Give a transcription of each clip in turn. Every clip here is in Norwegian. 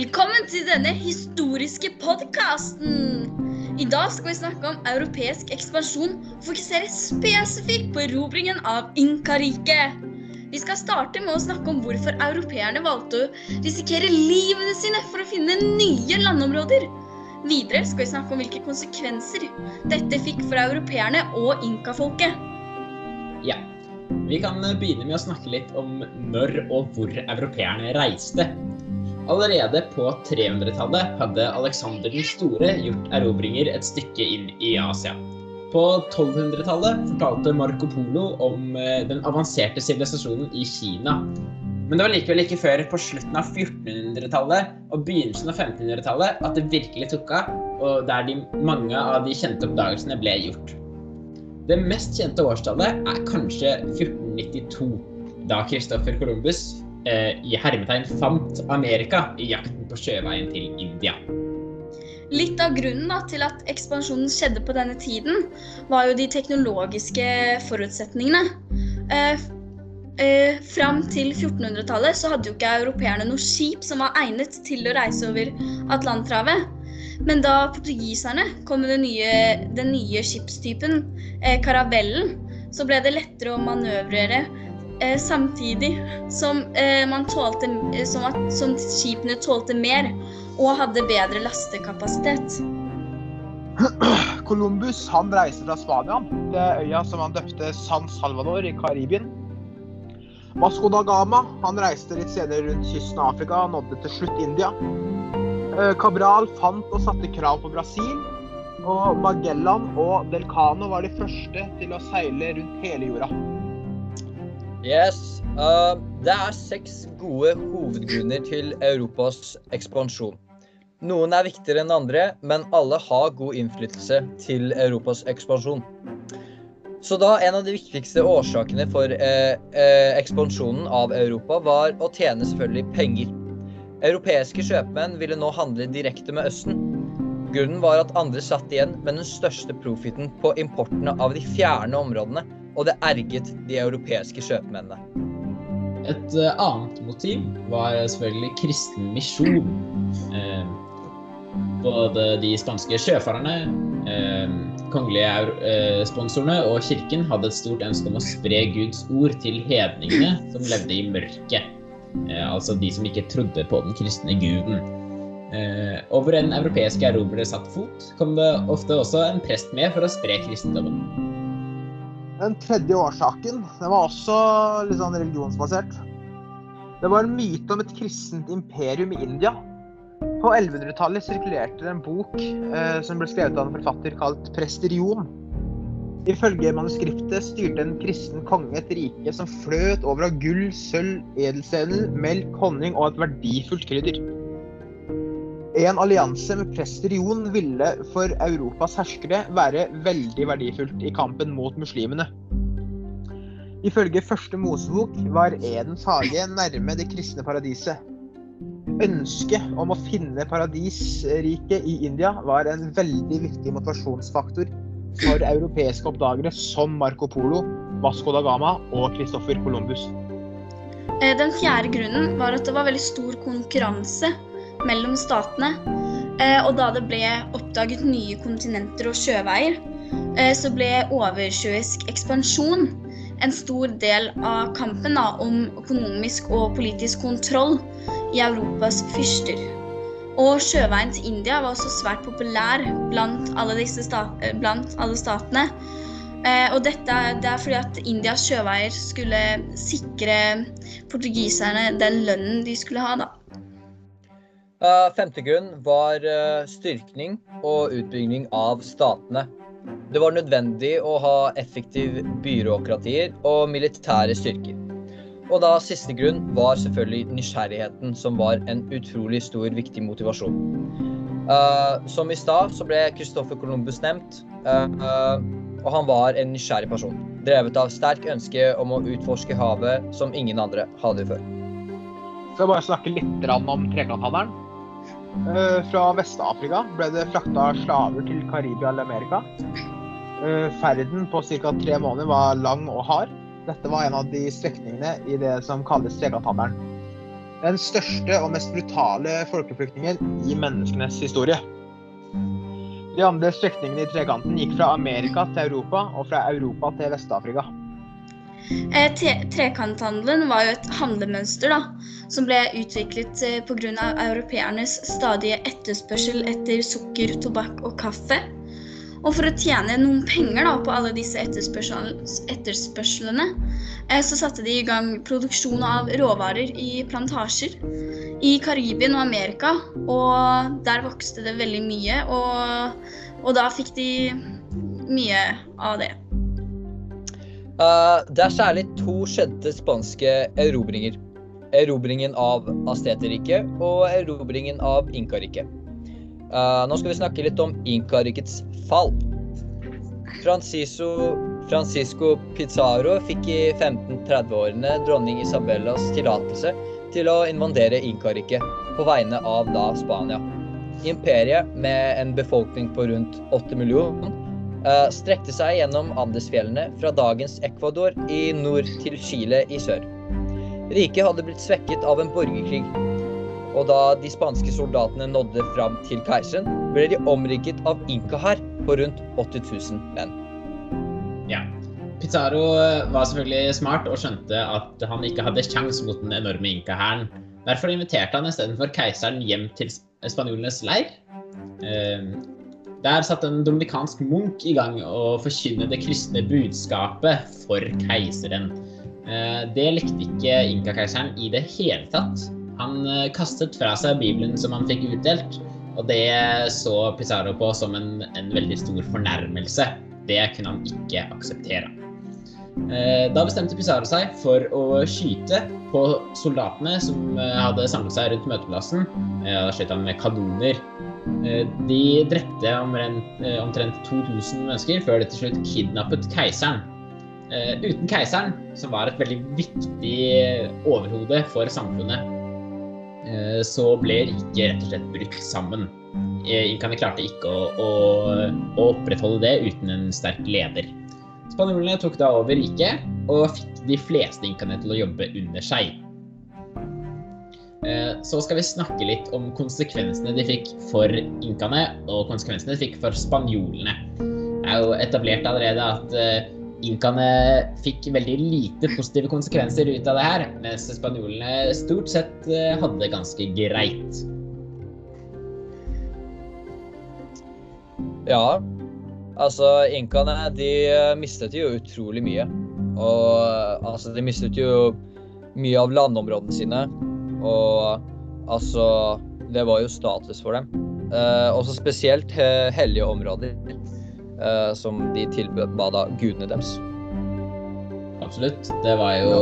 Velkommen til denne historiske podkasten. I dag skal vi snakke om europeisk ekspansjon og fokusere spesifikt på erobringen av Inkariket. Vi skal starte med å snakke om hvorfor europeerne valgte å risikere livene sine for å finne nye landområder. Videre skal vi snakke om hvilke konsekvenser dette fikk for europeerne og inkafolket. Ja. Vi kan begynne med å snakke litt om når og hvor europeerne reiste. Allerede på 300-tallet hadde Alexander den store gjort erobringer et stykke inn i Asia. På 1200-tallet fortalte Marco Polo om eh, den avanserte sivilisasjonen i Kina. Men det var likevel ikke før på slutten av 1400-tallet og begynnelsen av 1500-tallet at det virkelig tok av, og der de, mange av de kjente oppdagelsene ble gjort. Det mest kjente årstallet er kanskje 1492, da Christoffer Columbus i hermetegn fant Amerika i jakten på sjøveien til India. Litt av grunnen da, til at ekspansjonen skjedde på denne tiden, var jo de teknologiske forutsetningene. Eh, eh, fram til 1400-tallet så hadde jo ikke europeerne noe skip som var egnet til å reise over Atlanterhavet. Men da portugiserne kom med den nye, den nye skipstypen, eh, karavellen, så ble det lettere å manøvrere eh, samtidig som, eh, tålte, eh, som, at, som skipene tålte mer og hadde bedre lastekapasitet. Columbus han reiste fra Spania til øya som han døpte San Salvador i Karibien. Vasco da Gama han reiste litt senere rundt kysten av Afrika og nådde til slutt India. Eh, Cabral fant og satte krav på Brasil. Og Magellan og Delcano var de første til å seile rundt hele jorda. Yes. Uh, det er seks gode hovedgrunner til Europas ekspansjon. Noen er viktigere enn andre, men alle har god innflytelse til Europas ekspansjon. Så da En av de viktigste årsakene for eh, eh, ekspansjonen av Europa var å tjene selvfølgelig penger. Europeiske kjøpmenn ville nå handle direkte med Østen. Grunnen var at andre satt igjen med den største profiten på importene av de fjerne områdene, og det erget de europeiske kjøpmennene. Et uh, annet motiv var selvfølgelig kristen misjon. Eh, både de spanske sjøfarerne, eh, kongelige eh, sponsorene og kirken hadde et stort ønske om å spre Guds ord til hedningene som levde i mørket. Eh, altså de som ikke trodde på den kristne guden. Eh, og hvor en europeisk erobrer satt fot, kom det ofte også en prest med for å spre kristendommen. Den tredje årsaken den var også litt sånn religionsbasert. Det var en myte om et kristent imperium i India. På 1100-tallet sirkulerte det en bok eh, som ble skrevet av en forfatter kalt Presterion. Ifølge manuskriptet styrte en kristen konge et rike som fløt over av gull, sølv, edelstener, melk, honning og et verdifullt krydder. En allianse med Presterion ville for Europas herskere være veldig verdifullt i kampen mot muslimene. Ifølge første Mosebok var Edens hage nærme det kristne paradiset. Ønsket om å finne paradisriket i India var en veldig viktig motivasjonsfaktor for europeiske oppdagere som Marco Polo, Vasco da Gama og Christopher Columbus. Eh, Den fjerde grunnen var at det var veldig stor konkurranse mellom statene. Eh, Og da det ble oppdaget nye kontinenter og sjøveier, eh, så ble oversjøisk ekspansjon en stor del av kampen da, om økonomisk og politisk kontroll i Europas fyrster. Og sjøveien til India var også svært populær blant alle, disse sta eh, blant alle statene. Og dette det er fordi at Indias sjøveier skulle sikre portugiserne den lønnen de skulle ha, da. Femte grunn var uh, styrkning og utbygging av statene. Det var nødvendig å ha effektiv byråkratier og militære styrker. Og da siste grunn var selvfølgelig nysgjerrigheten, som var en utrolig stor, viktig motivasjon. Uh, som i stad så ble Christoffer Columbus nevnt, uh, uh, og han var en nysgjerrig person. Drevet av sterk ønske om å utforske havet som ingen andre hadde før. Skal jeg bare snakke litt om trekanthandelen. Fra Vest-Afrika ble det frakta slaver til Karibia eller Amerika. Ferden på ca. tre måneder var lang og hard. Dette var en av de strekningene i det som kalles Tregatammeren. Den største og mest brutale folkeflyktningen i menneskenes historie. De andre strekningene i trekanten gikk fra Amerika til Europa og fra Europa til Vest-Afrika. Eh, Trekanthandelen var jo et handlemønster da, som ble utviklet eh, pga. europeernes stadige etterspørsel etter sukker, tobakk og kaffe. Og for å tjene noen penger da, på alle disse etterspørsel etterspørslene, eh, så satte de i gang produksjon av råvarer i plantasjer i Karibien og Amerika. Og der vokste det veldig mye, og, og da fikk de mye av det. Eh, det er særlig to skjedde spanske erobringer. Erobringen av Asteterriket og erobringen av Inkariket. Uh, nå skal vi snakke litt om Inkarikets fall. Francisco, Francisco Pizarro fikk i 1530-årene dronning Isabellas tillatelse til å invandere Inkariket på vegne av da Spania. Imperiet, med en befolkning på rundt 8 millioner, eh, strekte seg gjennom Andesfjellene fra dagens Ecuador i nord til Chile i sør. Riket hadde blitt svekket av en borgerkrig, og da de spanske soldatene nådde fram til keiseren, ble de omrigget av inkahær på rundt 80 000 menn. Ja. Pizarro var selvfølgelig smart og skjønte at han ikke hadde sjans mot den enorme inkahæren. Derfor inviterte han istedenfor keiseren hjem til spanjolenes leir. Der satte en dominikansk munk i gang å forkynne det kristne budskapet for keiseren. Eh, Det likte ikke inkakeiseren i det hele tatt. Han eh, kastet fra seg Bibelen som han fikk utdelt, og det så Pizarro på som en, en veldig stor fornærmelse. Det kunne han ikke akseptere. Eh, Da bestemte Pizarro seg for å skyte på soldatene som eh, hadde samlet seg rundt møteplassen. Eh, Da skjøt han med kanoner. De drepte omtrent, eh, 2000 mennesker før de til slutt kidnappet keiseren. Uten keiseren, som var et veldig viktig overhode for samfunnet, så ble riket rett og slett brutt sammen. Inkaene klarte ikke å, å, å opprettholde det uten en sterk leder. Spanjolene tok da over riket og fikk de fleste inkaene til å jobbe under seg. Eh, Så skal vi snakke litt om konsekvensene de fikk for inkaene, og konsekvensene de fikk for spanjolene. Det er jo etablert allerede at eh, inkaene fikk veldig lite positive konsekvenser ut av det her, mens spanjolene stort sett eh, hadde det ganske greit. Ja, altså inkaene de eh, mistet jo utrolig mye. Og eh, altså de mistet jo mye av landområdene sine. Og altså Det var jo status for dem. Eh, også spesielt he hellige områder eh, som de tilbød gudene deres. Absolutt. Det var, jo,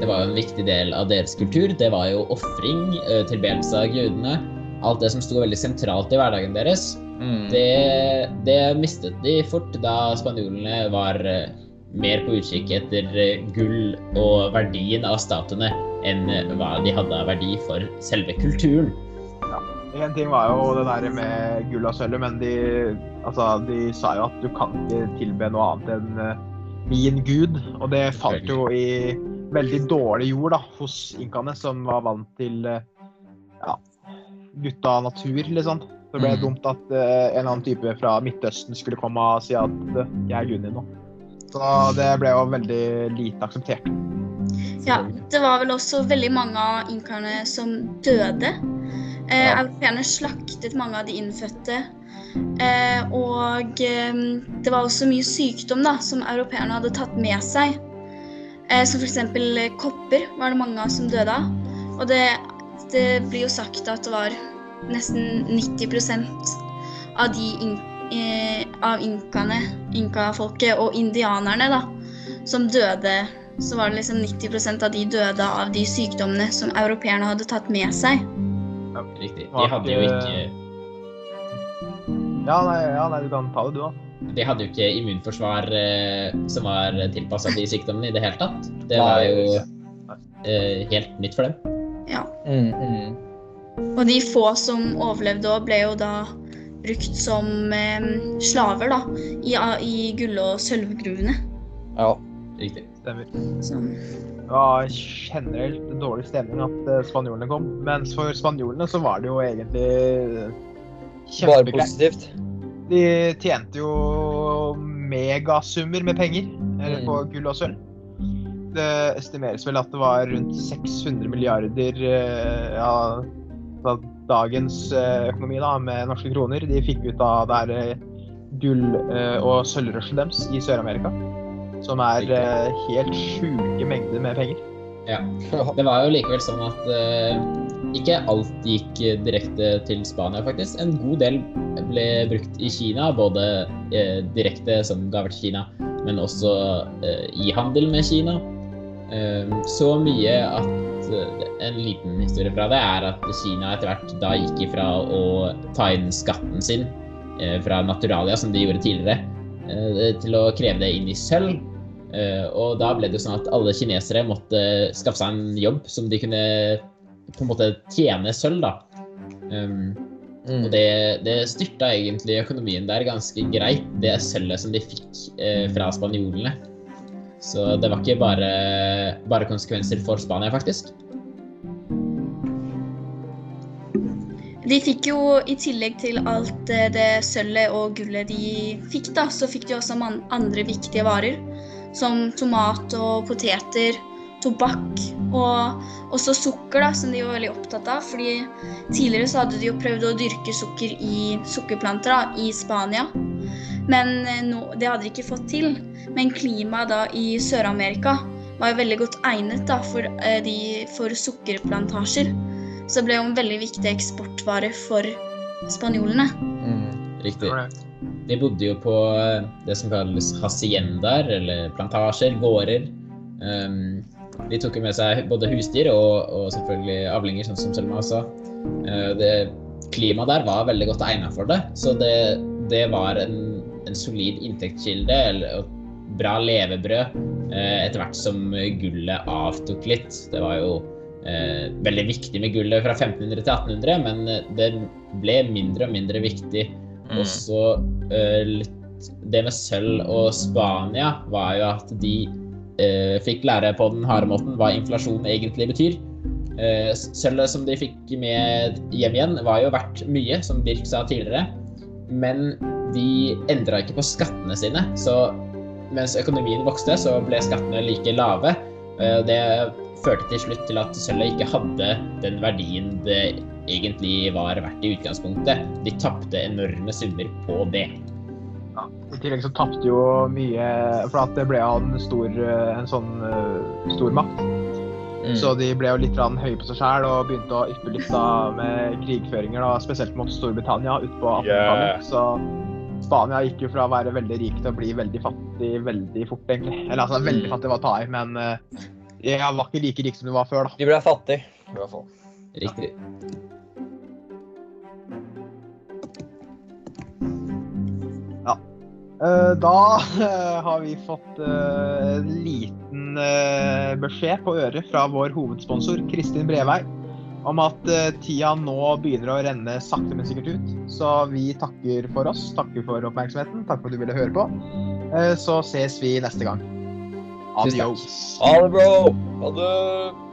det var jo en viktig del av deres kultur. Det var jo ofring, eh, tilbedelse av gudene. Alt det som sto veldig sentralt i hverdagen deres. Mm. Det, det mistet de fort da spanjolene var eh, mer på utkikk etter eh, gull og verdien av statuene enn eh, hva de hadde av verdi for selve kulturen. En ting var jo det der med gull og sølv, men de, altså, de sa jo at du kan ikke tilbe noe annet enn min gud. Og det falt jo i veldig dårlig jord da, hos inkaene, som var vant til ja, gutta natur, liksom. Så det ble Mhm. dumt at uh, en eller annen type fra Midtøsten skulle komme og si at uh, jeg er juni nå. Så det ble jo veldig lite akseptert. Ja, det var vel også veldig mange av inkaene som døde. Eh, Ja. Europeerne slaktet mange av de innfødte. Eh, og eh, det var også mye sykdom da, som europeerne hadde tatt med seg. Eh, som f.eks. kopper var det mange som døde av. Og det, det blir jo sagt at det var nesten 90% av de in, eh, av inkaene, inkafolket og indianerne da, som døde så var det liksom 90% av de døde av de sykdommene som europeerne hadde tatt med seg. Ja, Riktig. De hadde jo ikke- Ja, nei, ja, nei du kan ta det, du, da. de hadde jo ikke immunforsvar eh, som var tilpassa de sykdommene i det hele tatt. Det var jo eh, helt nytt for dem. Ja. Mm, mm. Og de få som overlevde òg, ble jo da brukt som eh, slaver da, i, i gull- og sølvgruvene. Ja. Riktig. Stemmer. Så Det var generelt dårlig stemning at eh, spanjolene kom. Mens for spanjolene så var det jo egentlig Bare positivt. De tjente jo megasummer med penger eller Mm. på gull og sølv. Det estimeres vel at det var rundt 600 milliarder eh, ja, av dagens eh, økonomi da, med norske kroner de fikk ut av det her eh, gull- eh, og sølvrushet deres i Sør-Amerika. Som er helt sjuke mengder med penger. Ja. Det var jo likevel sånn at ikke alt gikk direkte til Spania, faktisk. En god del ble brukt i Kina, både direkte som gaver til Kina, men også i handel med Kina. Så mye at en liten historie fra det er at Kina etter hvert da gikk ifra å ta inn skatten sin eh, fra Naturalia, som de gjorde tidligere, eh, til å kreve det inn i sølv. Eh, og da ble det jo sånn at alle kinesere måtte skaffe seg en jobb som de kunne på en måte tjene sølv, da. Um, Mm. og det, det styrta egentlig økonomien der ganske greit, det sølvet som de fikk eh, fra spanjolene. Så det var ikke bare, bare konsekvenser for Spania, faktisk. De fikk jo, i tillegg til alt eh, det sølvet og gullet de fikk, da, så fikk de også andre viktige varer. Som tomat og poteter, tobakk og også sukker, da, som de var veldig opptatt av. fordi tidligere så hadde de jo prøvd å dyrke sukker i sukkerplanter da, i Spania. Men no, det hadde de ikke fått til. Men klimaet da i Sør-Amerika var jo veldig godt egnet da, for, eh, de, for sukkerplantasjer. Så det ble jo en veldig viktig eksportvare for spanjolene. Mm. Riktig. De bodde jo på eh, det som kalles haciendaer, eller plantasjer, gårder. Um, de tok jo med seg både husdyr og, og selvfølgelig avlinger, sånn som Selma sa. Uh, klimaet der var veldig godt egnet for det, så det, det var en, en solid inntektskilde eller bra levebrød eh, etter hvert som gullet avtok litt. Det var jo eh, veldig viktig med gullet fra 1500 til 1800, men eh, det ble mindre og mindre viktig Mm. også eh, Det med sølv og Spania var jo at de eh, fikk lære på den harde måten hva inflasjon egentlig betyr. Eh, sølvet som de fikk med hjem igjen, var jo verdt mye, som Birk sa tidligere. Men de endra ikke på skattene sine. Så mens økonomien vokste, så ble skattene like lave. Eh, Det førte til slutt til at sølvet ikke hadde den verdien det egentlig var verdt i utgangspunktet. De tapte enorme summer på det. Ja. I tillegg så tapte jo mye For at det ble av en stor eh, en sånn eh, stor makt. Mm. Så de ble jo litt høye på seg sjæl og begynte å yppe litt da med krigføringer, da, spesielt mot Storbritannia utpå 1800-tallet. Så Spania gikk jo fra å være veldig rik til å bli veldig fattig veldig fort, egentlig. Eller altså, veldig fattig var å ta i, men uh, jeg var ikke like rik som du var før, da. De ble fattig, i hvert fall. Riktig. Eh, da eh, har vi fått eh, en liten eh, beskjed på øret fra vår hovedsponsor Kristin Brevei om at eh, tida nå begynner å renne sakte, men sikkert ut. Så vi takker for oss, takker for oppmerksomheten, takk for at du ville høre på. Eh, så ses vi neste gang. Adios. Ha det, bro! Ha det!